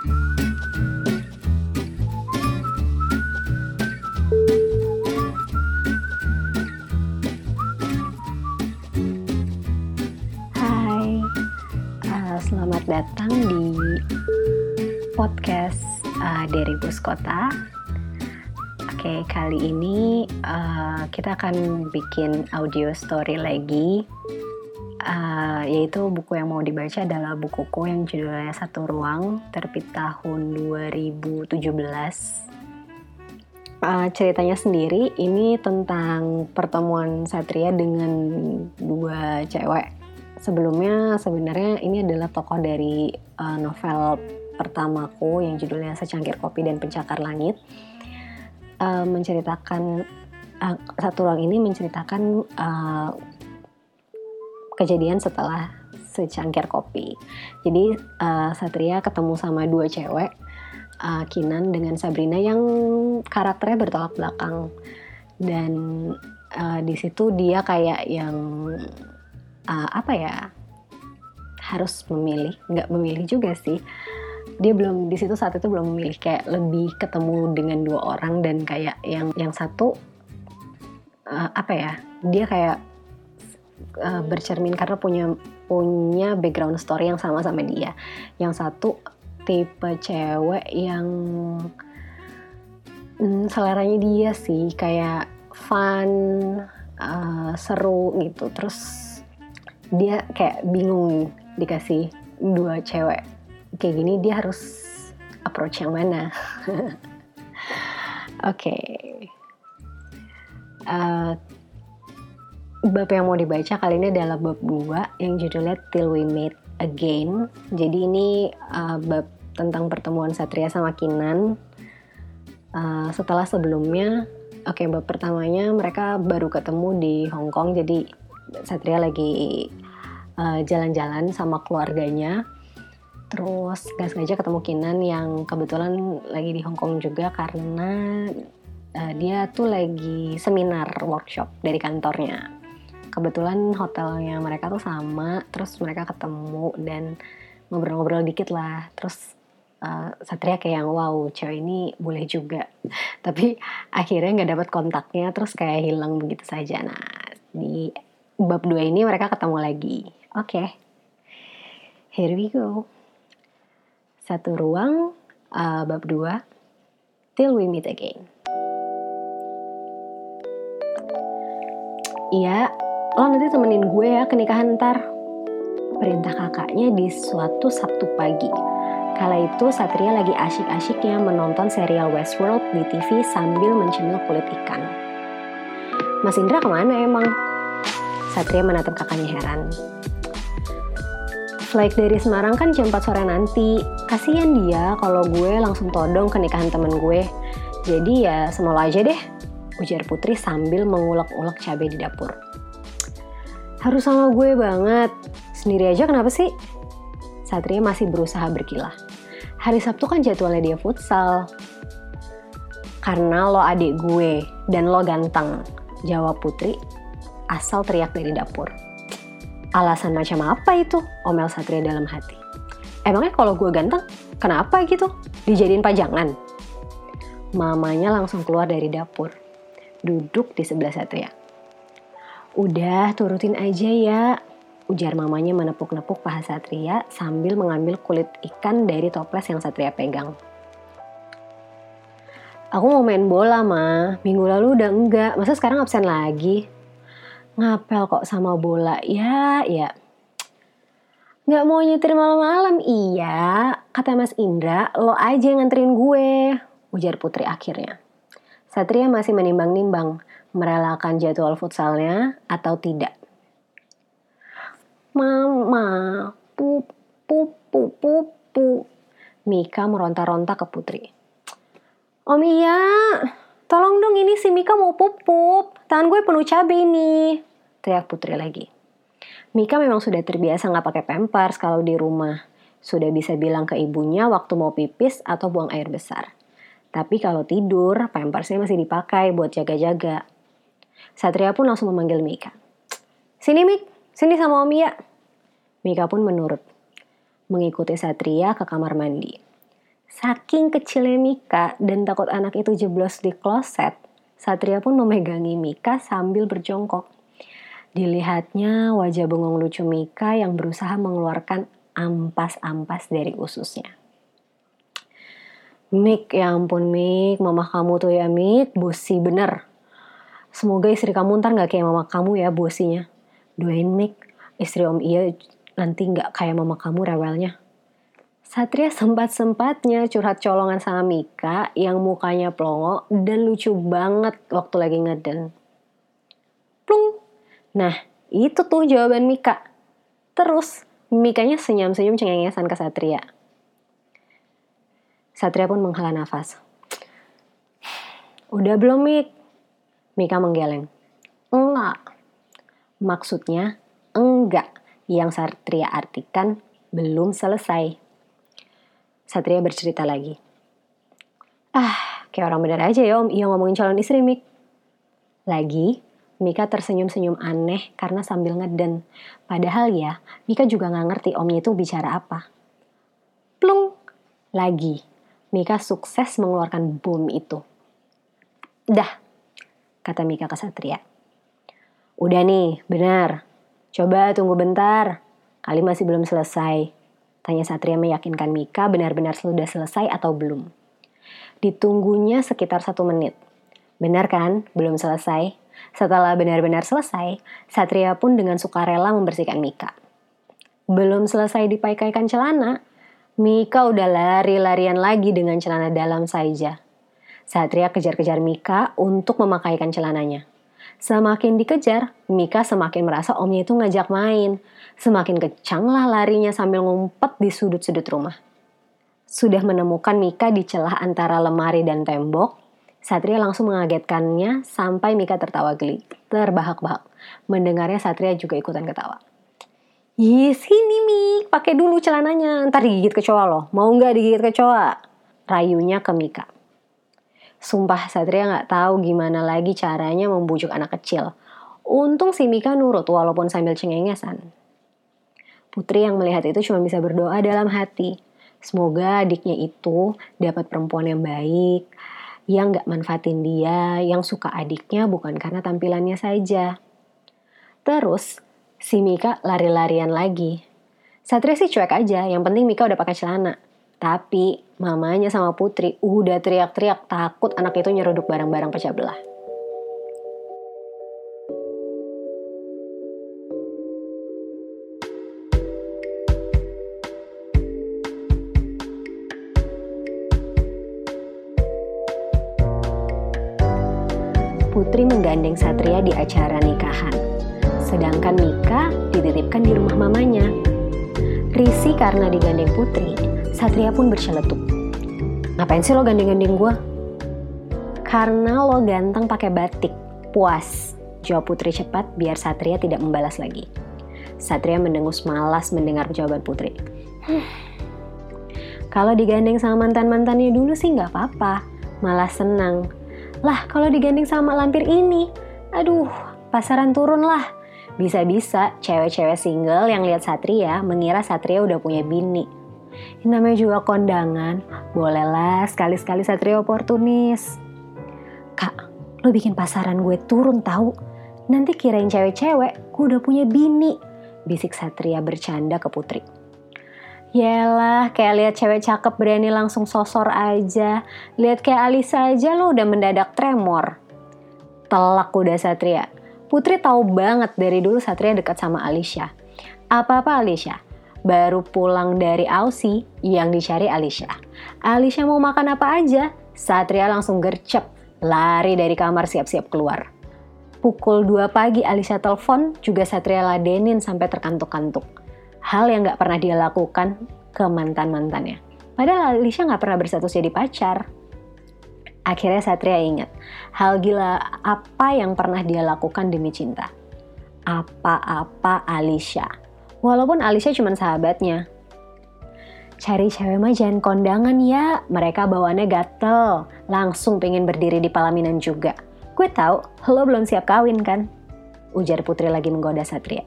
Hai, uh, selamat datang di podcast uh, dari Bus Kota. Oke, kali ini uh, kita akan bikin audio story lagi, uh, yaitu buku yang mau dibaca adalah bukuku yang judulnya Satu Ruang, terbit tahun 2017 uh, ceritanya sendiri ini tentang pertemuan Satria dengan dua cewek. Sebelumnya sebenarnya ini adalah tokoh dari uh, novel pertamaku yang judulnya Secangkir Kopi dan Pencakar Langit. Uh, menceritakan uh, satu ruang ini menceritakan uh, kejadian setelah secangkir kopi. Jadi uh, Satria ketemu sama dua cewek uh, Kinan dengan Sabrina yang karakternya bertolak belakang dan uh, di situ dia kayak yang uh, apa ya harus memilih nggak memilih juga sih dia belum di situ saat itu belum memilih kayak lebih ketemu dengan dua orang dan kayak yang yang satu uh, apa ya dia kayak uh, bercermin karena punya punya background story yang sama sama dia. Yang satu tipe cewek yang hmm, seleranya dia sih kayak fun uh, seru gitu. Terus dia kayak bingung dikasih dua cewek kayak gini dia harus approach yang mana? Oke. Okay. uh, bab yang mau dibaca kali ini adalah bab 2 yang judulnya Till We Meet Again. Jadi ini uh, bab tentang pertemuan Satria sama Kinan. Uh, setelah sebelumnya, oke okay, bab pertamanya mereka baru ketemu di Hong Kong. Jadi Satria lagi jalan jalan-jalan sama keluarganya. Terus gak sengaja ketemu Kinan yang kebetulan lagi di Hong Kong juga karena uh, dia tuh lagi seminar workshop dari kantornya kebetulan hotelnya mereka tuh sama terus mereka ketemu dan ngobrol-ngobrol dikit lah. Terus uh, Satria kayak yang wow cewek ini boleh juga. Tapi akhirnya nggak dapat kontaknya terus kayak hilang begitu saja. Nah di bab dua ini mereka ketemu lagi. Oke. Okay. here we go. Satu ruang uh, bab dua. Till we meet again. Iya, lo nanti temenin gue ya ke nikahan ntar. Perintah kakaknya di suatu Sabtu pagi. Kala itu Satria lagi asyik-asyiknya menonton serial Westworld di TV sambil mencemil kulit ikan. Mas Indra ke mana emang? Satria menatap kakaknya heran. Flight dari Semarang kan jam 4 sore nanti. Kasian dia kalau gue langsung todong ke nikahan temen gue. Jadi ya semula aja deh, ujar Putri sambil mengulek-ulek cabai di dapur. Harus sama gue banget. Sendiri aja kenapa sih? Satria masih berusaha berkilah. Hari Sabtu kan jadwalnya dia futsal. Karena lo adik gue dan lo ganteng, jawab Putri asal teriak dari dapur. Alasan macam apa itu? Omel Satria dalam hati. Emangnya kalau gue ganteng, kenapa gitu? Dijadiin pajangan? Mamanya langsung keluar dari dapur. Duduk di sebelah Satria. Udah, turutin aja ya. Ujar mamanya menepuk-nepuk paha Satria sambil mengambil kulit ikan dari toples yang Satria pegang. Aku mau main bola, Ma. Minggu lalu udah enggak. Masa sekarang absen lagi? Ngapel kok sama bola? Ya, ya. Nggak mau nyetir malam-malam? Iya. Kata Mas Indra, lo aja yang nganterin gue. Ujar Putri akhirnya. Satria masih menimbang-nimbang merelakan jadwal futsalnya atau tidak. Mama, pu pu pu pu pu. Mika meronta-ronta ke Putri. Om iya, tolong dong ini si Mika mau pup-pup. Tangan gue penuh cabai nih. Teriak Putri lagi. Mika memang sudah terbiasa nggak pakai pampers kalau di rumah. Sudah bisa bilang ke ibunya waktu mau pipis atau buang air besar. Tapi kalau tidur, pampersnya masih dipakai buat jaga-jaga. Satria pun langsung memanggil Mika. Sini Mik, sini sama Om Mika pun menurut. Mengikuti Satria ke kamar mandi. Saking kecilnya Mika dan takut anak itu jeblos di kloset, Satria pun memegangi Mika sambil berjongkok. Dilihatnya wajah bengong lucu Mika yang berusaha mengeluarkan ampas-ampas dari ususnya. Mik, ya ampun Mik, mama kamu tuh ya Mik, bosi bener. Semoga istri kamu ntar gak kayak mama kamu ya bosinya. Doain Mik, istri om iya nanti gak kayak mama kamu rewelnya. Satria sempat-sempatnya curhat colongan sama Mika yang mukanya plongo dan lucu banget waktu lagi ngeden. Plung. Nah, itu tuh jawaban Mika. Terus, Mikanya senyum-senyum cengengesan ke Satria. Satria pun menghela nafas. Udah belum, Mik? Mika menggeleng. Enggak. Maksudnya, enggak. Yang Satria artikan belum selesai. Satria bercerita lagi. Ah, kayak orang bener aja ya om, iya ngomongin calon istri Mik. Lagi, Mika tersenyum-senyum aneh karena sambil ngeden. Padahal ya, Mika juga gak ngerti omnya itu bicara apa. Plung! Lagi, Mika sukses mengeluarkan bom itu. Dah, kata Mika ke Satria. Udah nih, benar. Coba tunggu bentar. Kali masih belum selesai. Tanya Satria meyakinkan Mika benar-benar sudah selesai atau belum. Ditunggunya sekitar satu menit. Benar kan? Belum selesai. Setelah benar-benar selesai, Satria pun dengan sukarela membersihkan Mika. Belum selesai dipakaikan celana, Mika udah lari-larian lagi dengan celana dalam saja. Satria kejar-kejar Mika untuk memakaikan celananya. Semakin dikejar, Mika semakin merasa omnya itu ngajak main. Semakin kencanglah larinya sambil ngumpet di sudut-sudut rumah. Sudah menemukan Mika di celah antara lemari dan tembok, Satria langsung mengagetkannya sampai Mika tertawa geli, terbahak-bahak. Mendengarnya Satria juga ikutan ketawa. Ih, sini Mik, pakai dulu celananya, ntar digigit kecoa loh. Mau nggak digigit kecoa? Rayunya ke Mika. Sumpah Satria nggak tahu gimana lagi caranya membujuk anak kecil. Untung si Mika nurut walaupun sambil cengengesan. Putri yang melihat itu cuma bisa berdoa dalam hati. Semoga adiknya itu dapat perempuan yang baik, yang gak manfaatin dia, yang suka adiknya bukan karena tampilannya saja. Terus, si Mika lari-larian lagi. Satria sih cuek aja, yang penting Mika udah pakai celana. Tapi mamanya sama Putri udah teriak-teriak takut anak itu nyeruduk barang-barang pecah belah. Putri menggandeng Satria di acara nikahan. Sedangkan Mika dititipkan di rumah mamanya. Risi karena digandeng Putri, Satria pun berseletuk. Ngapain sih lo gandeng-gandeng gue? Karena lo ganteng pakai batik. Puas. Jawab Putri cepat biar Satria tidak membalas lagi. Satria mendengus malas mendengar jawaban Putri. Kalau digandeng sama mantan-mantannya dulu sih nggak apa-apa. Malah senang. Lah kalau digandeng sama lampir ini, aduh pasaran turun lah. Bisa-bisa cewek-cewek single yang lihat Satria mengira Satria udah punya bini. Ini namanya juga kondangan, bolehlah sekali-sekali Satria oportunis. Kak, lo bikin pasaran gue turun tahu. Nanti kirain cewek-cewek, gue udah punya bini. Bisik Satria bercanda ke Putri. Yalah, kayak lihat cewek cakep berani langsung sosor aja. Lihat kayak Alisa aja lo udah mendadak tremor. Telak udah Satria. Putri tahu banget dari dulu Satria dekat sama Alicia. Apa-apa Alicia? Baru pulang dari Aussie yang dicari Alicia. Alicia mau makan apa aja, Satria langsung gercep, lari dari kamar siap-siap keluar. Pukul 2 pagi Alicia telepon, juga Satria ladenin sampai terkantuk-kantuk. Hal yang gak pernah dia lakukan ke mantan-mantannya. Padahal Alicia gak pernah berstatus jadi pacar. Akhirnya Satria ingat, hal gila apa yang pernah dia lakukan demi cinta. Apa-apa Alicia. Walaupun Alicia cuma sahabatnya. Cari cewek mah jangan kondangan ya, mereka bawaannya gatel. Langsung pengen berdiri di palaminan juga. Gue tahu, lo belum siap kawin kan? Ujar Putri lagi menggoda Satria.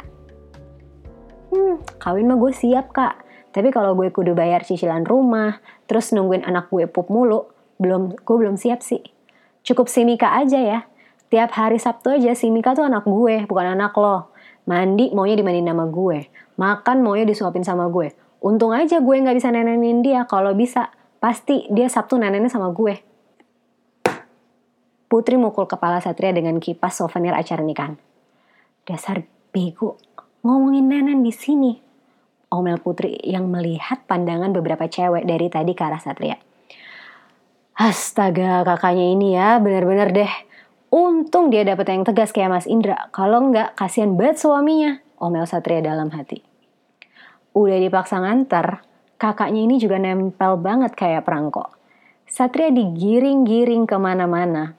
Hmm, kawin mah gue siap kak. Tapi kalau gue kudu bayar cicilan rumah, terus nungguin anak gue pup mulu, belum gue belum siap sih. Cukup si Mika aja ya. Tiap hari Sabtu aja si Mika tuh anak gue, bukan anak lo. Mandi maunya dimandiin sama gue. Makan maunya disuapin sama gue. Untung aja gue nggak bisa nenenin dia. Kalau bisa, pasti dia Sabtu nenennya sama gue. Putri mukul kepala Satria dengan kipas souvenir acara nikahan. Dasar bego, ngomongin nenen di sini Omel Putri yang melihat pandangan beberapa cewek dari tadi ke arah Satria. Astaga kakaknya ini ya bener-bener deh. Untung dia dapet yang tegas kayak Mas Indra. Kalau enggak kasihan banget suaminya. Omel Satria dalam hati. Udah dipaksa nganter, kakaknya ini juga nempel banget kayak perangko. Satria digiring-giring ke mana-mana.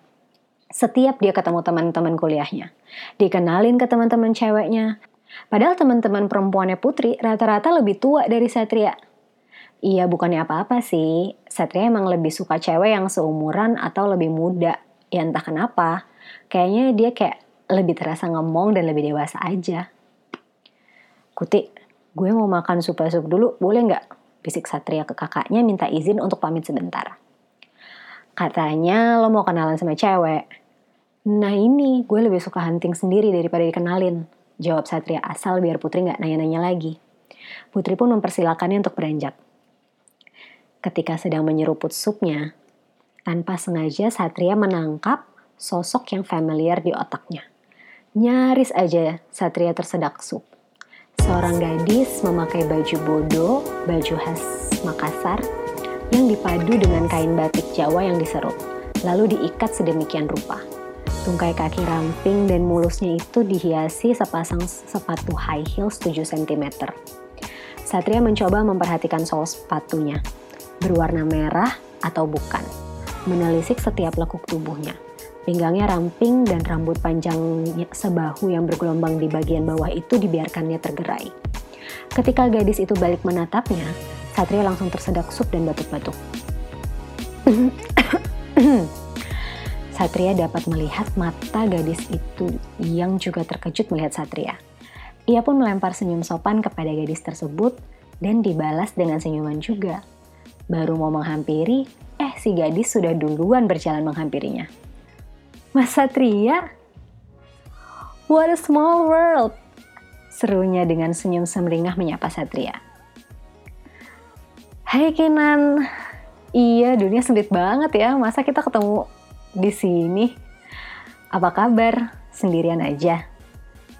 Setiap dia ketemu teman-teman kuliahnya. Dikenalin ke teman-teman ceweknya. Padahal teman-teman perempuannya Putri rata-rata lebih tua dari Satria. Iya bukannya apa-apa sih, Satria emang lebih suka cewek yang seumuran atau lebih muda. Ya entah kenapa, kayaknya dia kayak lebih terasa ngomong dan lebih dewasa aja. Kuti, gue mau makan sup sup dulu, boleh nggak? Bisik Satria ke kakaknya minta izin untuk pamit sebentar. Katanya lo mau kenalan sama cewek. Nah ini, gue lebih suka hunting sendiri daripada dikenalin. Jawab Satria asal biar Putri nggak nanya-nanya lagi. Putri pun mempersilakannya untuk beranjak. Ketika sedang menyeruput supnya, tanpa sengaja Satria menangkap sosok yang familiar di otaknya. Nyaris aja Satria tersedak sup. Seorang gadis memakai baju bodo, baju khas Makassar, yang dipadu dengan kain batik Jawa yang diserut, lalu diikat sedemikian rupa. Tungkai kaki ramping dan mulusnya itu dihiasi sepasang sepatu high heels 7 cm. Satria mencoba memperhatikan sol sepatunya. Berwarna merah atau bukan. Menelisik setiap lekuk tubuhnya. Pinggangnya ramping dan rambut panjangnya sebahu yang bergelombang di bagian bawah itu dibiarkannya tergerai. Ketika gadis itu balik menatapnya, Satria langsung tersedak sup dan batuk-batuk. Satria dapat melihat mata gadis itu yang juga terkejut melihat Satria. Ia pun melempar senyum sopan kepada gadis tersebut dan dibalas dengan senyuman juga. Baru mau menghampiri, eh si gadis sudah duluan berjalan menghampirinya. Mas Satria? What a small world! Serunya dengan senyum semeringah menyapa Satria. Hai Kenan, iya dunia sempit banget ya, masa kita ketemu di sini. Apa kabar? Sendirian aja.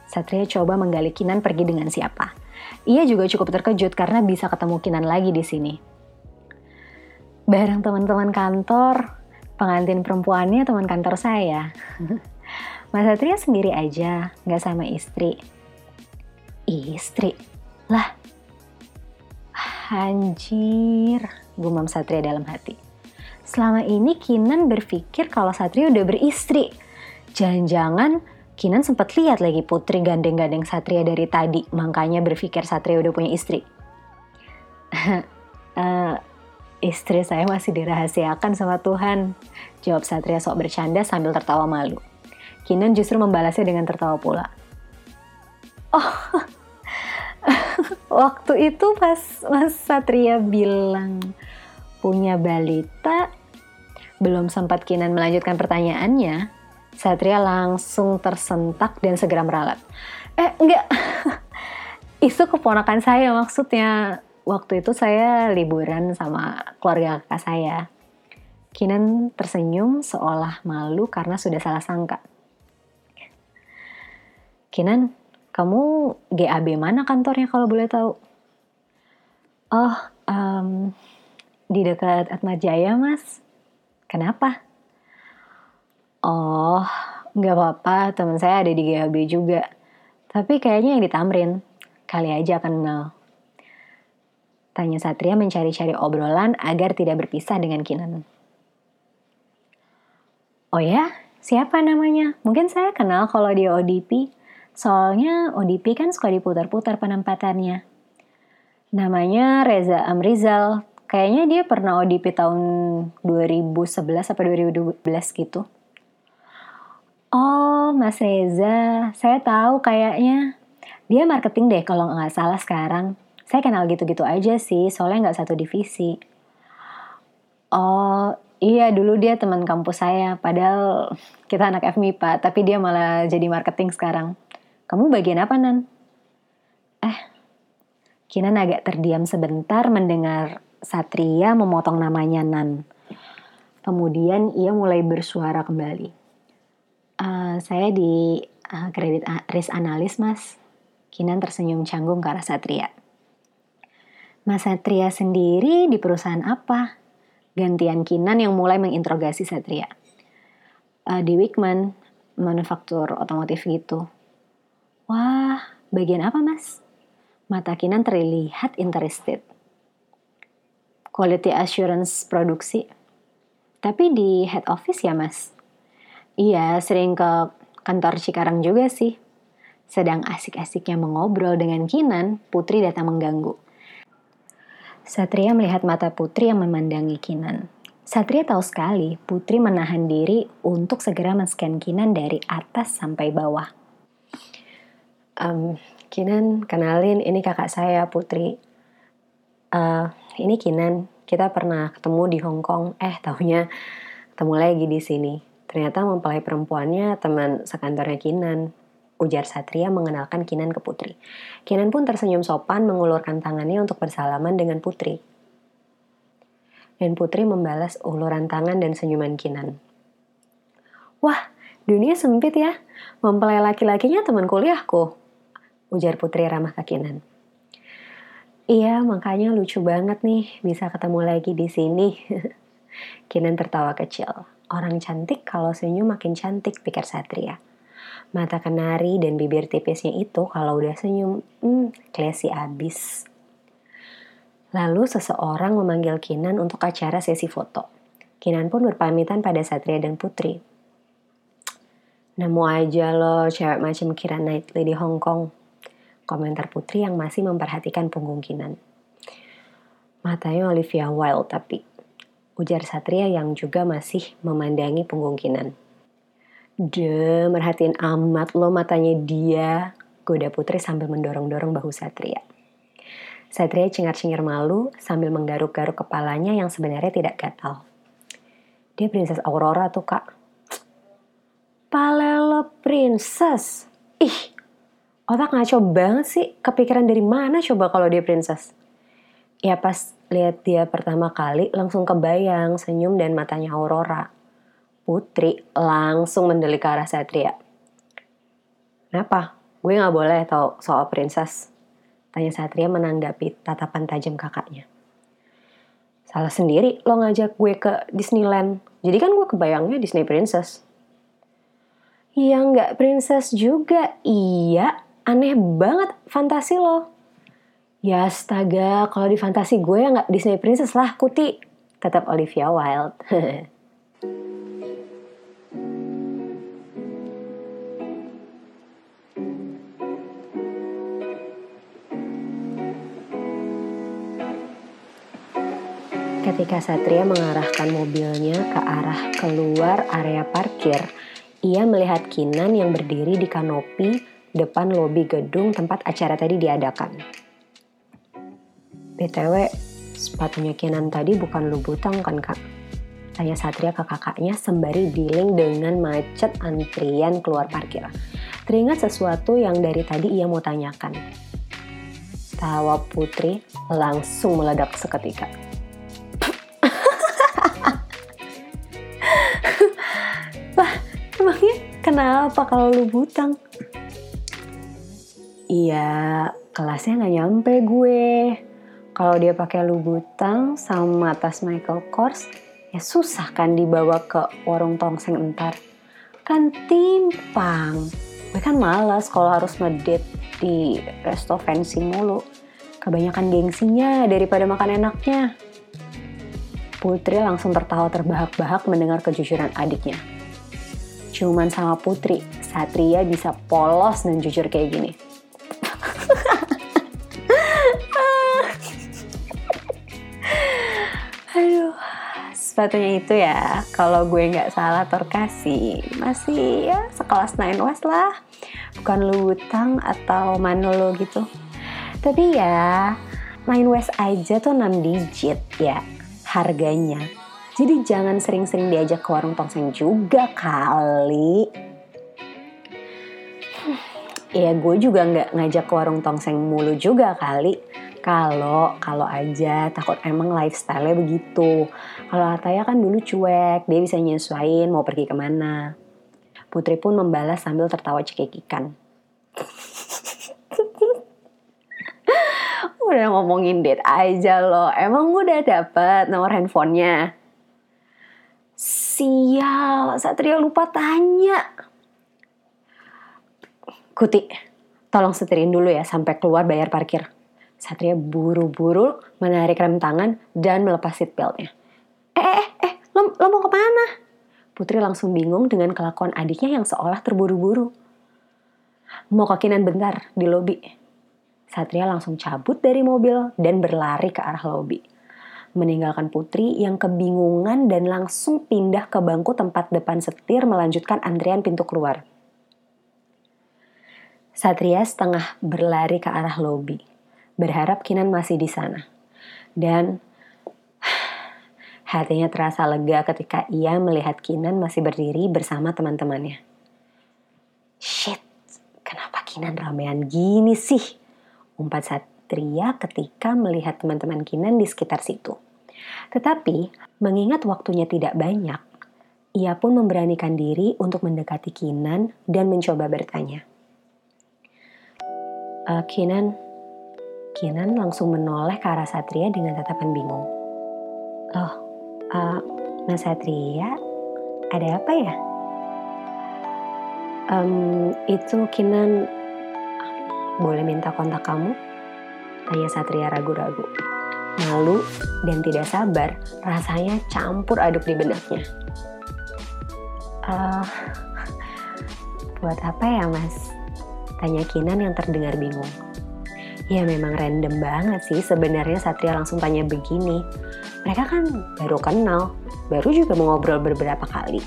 Satria coba menggali Kinan pergi dengan siapa. Ia juga cukup terkejut karena bisa ketemu Kinan lagi di sini. Bareng teman-teman kantor, pengantin perempuannya teman kantor saya. Mas Satria sendiri aja, nggak sama istri. Istri? Lah, anjir, gumam Satria dalam hati. Selama ini Kinan berpikir kalau Satria udah beristri. Jangan-jangan Kinan sempat lihat lagi Putri gandeng-gandeng Satria dari tadi, makanya berpikir Satria udah punya istri. uh, istri saya masih dirahasiakan sama Tuhan, jawab Satria sok bercanda sambil tertawa malu. Kinan justru membalasnya dengan tertawa pula. Oh, waktu itu pas Mas Satria bilang punya balita, belum sempat Kinan melanjutkan pertanyaannya, Satria langsung tersentak dan segera meralat. Eh, enggak. Isu keponakan saya maksudnya. Waktu itu saya liburan sama keluarga kakak saya. Kinan tersenyum seolah malu karena sudah salah sangka. Kinan, kamu GAB mana kantornya kalau boleh tahu? Oh, um, di dekat Atma Jaya, Mas. Kenapa? Oh, nggak apa-apa, teman saya ada di GHB juga. Tapi kayaknya yang ditamrin. Kali aja kenal. Tanya Satria mencari-cari obrolan agar tidak berpisah dengan Kinan. Oh ya, siapa namanya? Mungkin saya kenal kalau dia ODP. Soalnya ODP kan suka diputar-putar penempatannya. Namanya Reza Amrizal, Kayaknya dia pernah ODP tahun 2011 atau 2012 gitu. Oh, Mas Reza, saya tahu kayaknya. Dia marketing deh kalau nggak salah sekarang. Saya kenal gitu-gitu aja sih, soalnya nggak satu divisi. Oh, iya dulu dia teman kampus saya, padahal kita anak FMIPA, tapi dia malah jadi marketing sekarang. Kamu bagian apa, Nan? Eh, Kinan agak terdiam sebentar mendengar Satria memotong namanya Nan. Kemudian ia mulai bersuara kembali. Uh, saya di uh, risk analis, Mas. Kinan tersenyum canggung ke arah Satria. Mas Satria sendiri di perusahaan apa? Gantian Kinan yang mulai menginterogasi Satria. Uh, di Wickman, manufaktur otomotif gitu. Wah, bagian apa mas? Mata Kinan terlihat interested. Quality assurance produksi. Tapi di head office ya mas? Iya, sering ke kantor Cikarang juga sih. Sedang asik-asiknya mengobrol dengan Kinan, Putri datang mengganggu. Satria melihat mata Putri yang memandangi Kinan. Satria tahu sekali Putri menahan diri untuk segera men-scan Kinan dari atas sampai bawah. Um, Kinan, kenalin ini kakak saya Putri. Uh, ini Kinan, kita pernah ketemu di Hong Kong. Eh, tahunya ketemu lagi di sini. Ternyata mempelai perempuannya teman sekantornya Kinan. Ujar Satria mengenalkan Kinan ke Putri. Kinan pun tersenyum sopan mengulurkan tangannya untuk bersalaman dengan Putri. Dan Putri membalas uluran tangan dan senyuman Kinan. Wah, dunia sempit ya. Mempelai laki-lakinya teman kuliahku. Ujar Putri ramah ke Kinan. Iya, makanya lucu banget nih bisa ketemu lagi di sini. Kinan tertawa kecil. Orang cantik kalau senyum makin cantik, pikir Satria. Mata kenari dan bibir tipisnya itu kalau udah senyum, hmm, klesi abis. Lalu seseorang memanggil Kinan untuk acara sesi foto. Kinan pun berpamitan pada Satria dan Putri. Nemu aja lo cewek macam Kira Knightley di Hong Kong. Komentar Putri yang masih memperhatikan punggung Kinan. Matanya Olivia Wilde tapi ujar Satria yang juga masih memandangi punggung Kinan. De, merhatiin amat lo matanya dia, goda Putri sambil mendorong-dorong bahu Satria. Satria cengar-cengir malu sambil menggaruk-garuk kepalanya yang sebenarnya tidak gatal. Dia princess Aurora tuh kak. Palelo princess? Ih, otak ngaco banget sih. Kepikiran dari mana coba kalau dia princess? Ya pas lihat dia pertama kali langsung kebayang senyum dan matanya Aurora. Putri langsung mendelik ke arah Satria. Kenapa? Gue gak boleh tahu soal princess. Tanya Satria menanggapi tatapan tajam kakaknya. Salah sendiri lo ngajak gue ke Disneyland. Jadi kan gue kebayangnya Disney Princess. Iya nggak princess juga. Iya, aneh banget fantasi lo. Ya astaga, kalau di fantasi gue ya nggak Disney Princess lah, Kuti. Tetap Olivia Wilde. Ketika Satria mengarahkan mobilnya ke arah keluar area parkir, ia melihat Kinan yang berdiri di kanopi depan lobi gedung tempat acara tadi diadakan. BTW, sepatunya Kenan tadi bukan Lubutang kan kak? Tanya Satria ke kakaknya sembari dealing dengan macet antrian keluar parkir. Teringat sesuatu yang dari tadi ia mau tanyakan. Tawa Putri langsung meledak seketika. Kenapa kalau lu butang? Iya, kelasnya nggak nyampe gue kalau dia pakai lubutang sama tas Michael Kors, ya susah kan dibawa ke warung tongseng entar. Kan timpang. Gue kan malas kalau harus ngedate di resto fancy mulu. Kebanyakan gengsinya daripada makan enaknya. Putri langsung tertawa terbahak-bahak mendengar kejujuran adiknya. Cuman sama Putri, Satria bisa polos dan jujur kayak gini. sepatunya itu ya kalau gue nggak salah terkasih masih ya sekelas Nine West lah bukan Lutang atau Manolo gitu tapi ya main West aja tuh 6 digit ya harganya. Jadi jangan sering-sering diajak ke warung tongseng juga kali. Ya gue juga nggak ngajak ke warung tongseng mulu juga kali. Kalau kalau aja takut emang lifestyle-nya begitu. Kalau Ataya kan dulu cuek, dia bisa nyesuaiin mau pergi ke mana. Putri pun membalas sambil tertawa cekikikan. udah ngomongin date aja loh. Emang udah dapet nomor handphonenya? Sial, Satria lupa tanya. Kuti, tolong setirin dulu ya sampai keluar bayar parkir. Satria buru-buru menarik rem tangan dan melepas seatbeltnya. Eh, eh, eh, lo, lo mau ke mana? Putri langsung bingung dengan kelakuan adiknya yang seolah terburu-buru. Mau kakinan bentar di lobi. Satria langsung cabut dari mobil dan berlari ke arah lobi. Meninggalkan Putri yang kebingungan dan langsung pindah ke bangku tempat depan setir melanjutkan antrian pintu keluar. Satria setengah berlari ke arah lobi, berharap Kinan masih di sana. Dan hatinya terasa lega ketika ia melihat Kinan masih berdiri bersama teman-temannya. Shit, kenapa Kinan ramean gini sih? Umpat Satria ketika melihat teman-teman Kinan di sekitar situ. Tetapi, mengingat waktunya tidak banyak, ia pun memberanikan diri untuk mendekati Kinan dan mencoba bertanya uh, Kinan, Kinan langsung menoleh ke arah Satria dengan tatapan bingung. Loh, uh, Mas Satria, ada apa ya? Um, itu Kinan boleh minta kontak kamu? Tanya Satria ragu-ragu. Malu dan tidak sabar, rasanya campur aduk di benaknya. Uh, buat apa ya mas? Tanya Kinan yang terdengar bingung. Ya memang random banget sih sebenarnya Satria langsung tanya begini. Mereka kan baru kenal, baru juga mengobrol beberapa kali.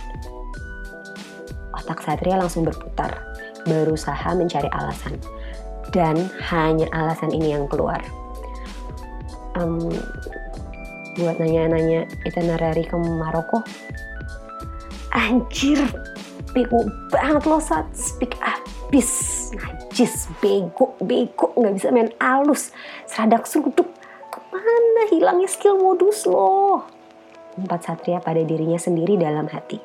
Otak Satria langsung berputar, berusaha mencari alasan. Dan hanya alasan ini yang keluar. Um, buat nanya-nanya itinerary ke Maroko. Anjir, bego banget lo saat speak abis najis, bego, bego, nggak bisa main alus, seradak suduk. Ke mana hilangnya skill modus lo? Empat Satria pada dirinya sendiri dalam hati.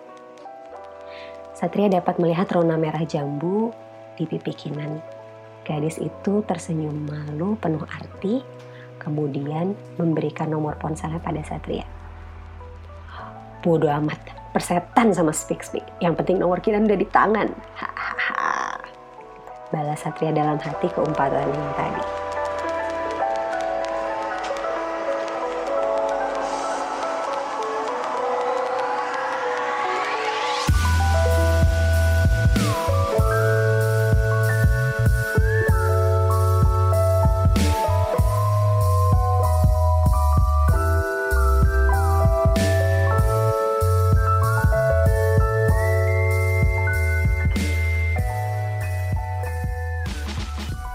Satria dapat melihat rona merah jambu di pipi Kinan. Gadis itu tersenyum malu penuh arti, kemudian memberikan nomor ponselnya pada Satria. Bodoh amat, persetan sama speak speak. Yang penting nomor Kinan udah di tangan. Hahaha balas Satria dalam hati keumpatan yang tadi.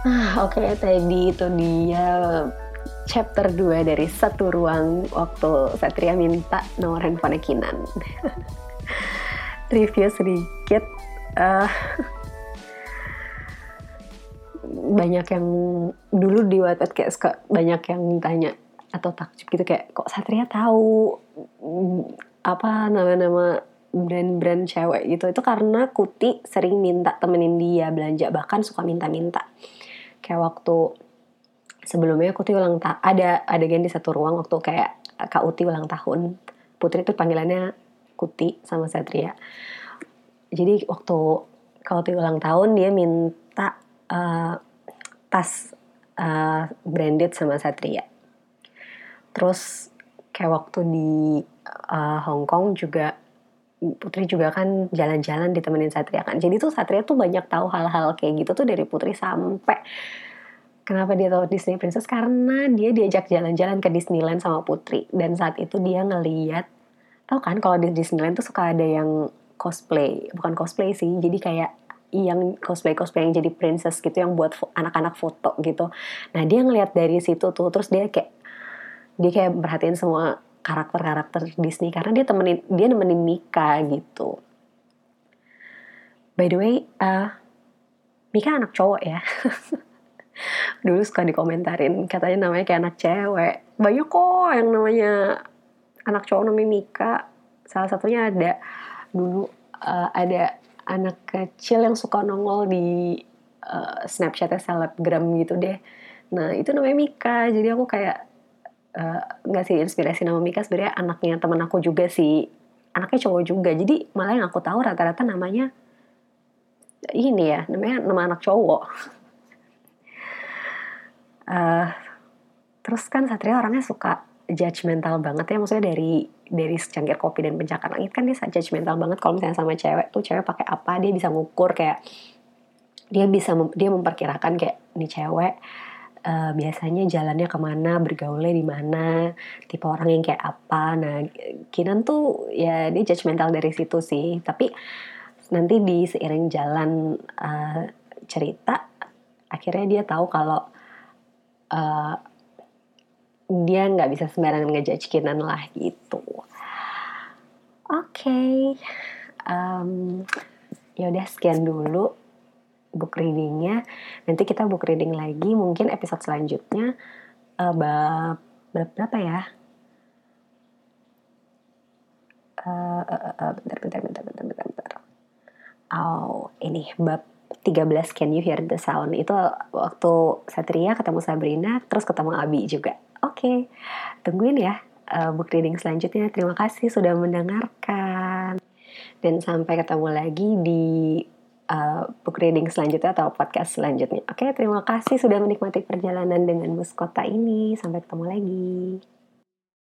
Oke, okay, tadi itu dia chapter 2 dari satu ruang waktu Satria minta nomor handphone Kinan. Review sedikit. Uh, banyak yang dulu di Wattpad kayak suka banyak yang tanya atau takjub gitu kayak kok Satria tahu apa nama-nama brand-brand cewek gitu itu karena Kuti sering minta temenin dia belanja bahkan suka minta-minta kayak waktu sebelumnya aku tuh ulang tahun ada adegan di satu ruang waktu kayak Kak Uti ulang tahun. Putri itu panggilannya Kuti sama Satria. Jadi waktu Kak Uti ulang tahun dia minta uh, tas uh, branded sama Satria. Terus kayak waktu di uh, Hong Kong juga Putri juga kan jalan-jalan ditemenin Satria kan. Jadi tuh Satria tuh banyak tahu hal-hal kayak gitu tuh dari Putri sampai kenapa dia tahu Disney Princess? Karena dia diajak jalan-jalan ke Disneyland sama Putri. Dan saat itu dia ngeliat tahu kan kalau di Disneyland tuh suka ada yang cosplay. Bukan cosplay sih jadi kayak yang cosplay cosplay yang jadi princess gitu yang buat anak-anak foto gitu. Nah dia ngeliat dari situ tuh terus dia kayak dia kayak perhatiin semua karakter-karakter Disney karena dia temenin dia nemenin Mika gitu. By the way uh, Mika anak cowok ya. Dulu suka dikomentarin katanya namanya kayak anak cewek. Banyak kok yang namanya anak cowok namanya Mika. Salah satunya ada dulu uh, ada anak kecil yang suka nongol di uh, Snapchatnya selebgram gitu deh. Nah itu namanya Mika. Jadi aku kayak nggak uh, sih inspirasi nama Mika sebenarnya anaknya teman aku juga sih. Anaknya cowok juga jadi malah yang aku tahu rata-rata namanya ini ya namanya nama anak cowok. Uh, terus kan Satria orangnya suka judgmental banget ya maksudnya dari dari secangkir kopi dan pencakar langit kan dia judgmental banget. Kalau misalnya sama cewek tuh cewek pakai apa dia bisa ngukur kayak dia bisa mem, dia memperkirakan kayak nih cewek uh, biasanya jalannya ke mana bergaulnya di mana tipe orang yang kayak apa nah Kinan tuh ya dia judgmental dari situ sih tapi nanti di seiring jalan uh, cerita akhirnya dia tahu kalau uh, dia nggak bisa sembarangan ngejudge Kinan lah gitu. Oke, okay. um, ya udah sekian dulu book readingnya. Nanti kita book reading lagi mungkin episode selanjutnya uh, bab berapa ya? Uh, uh, uh, bentar, bentar, bentar, bentar, bentar, bentar. Oh, ini bab 13 Can You Hear the Sound itu waktu Satria ketemu Sabrina terus ketemu Abi juga Oke, okay. tungguin ya uh, book reading selanjutnya. Terima kasih sudah mendengarkan. Dan sampai ketemu lagi di uh, book reading selanjutnya atau podcast selanjutnya. Oke, okay, terima kasih sudah menikmati perjalanan dengan bus kota ini. Sampai ketemu lagi.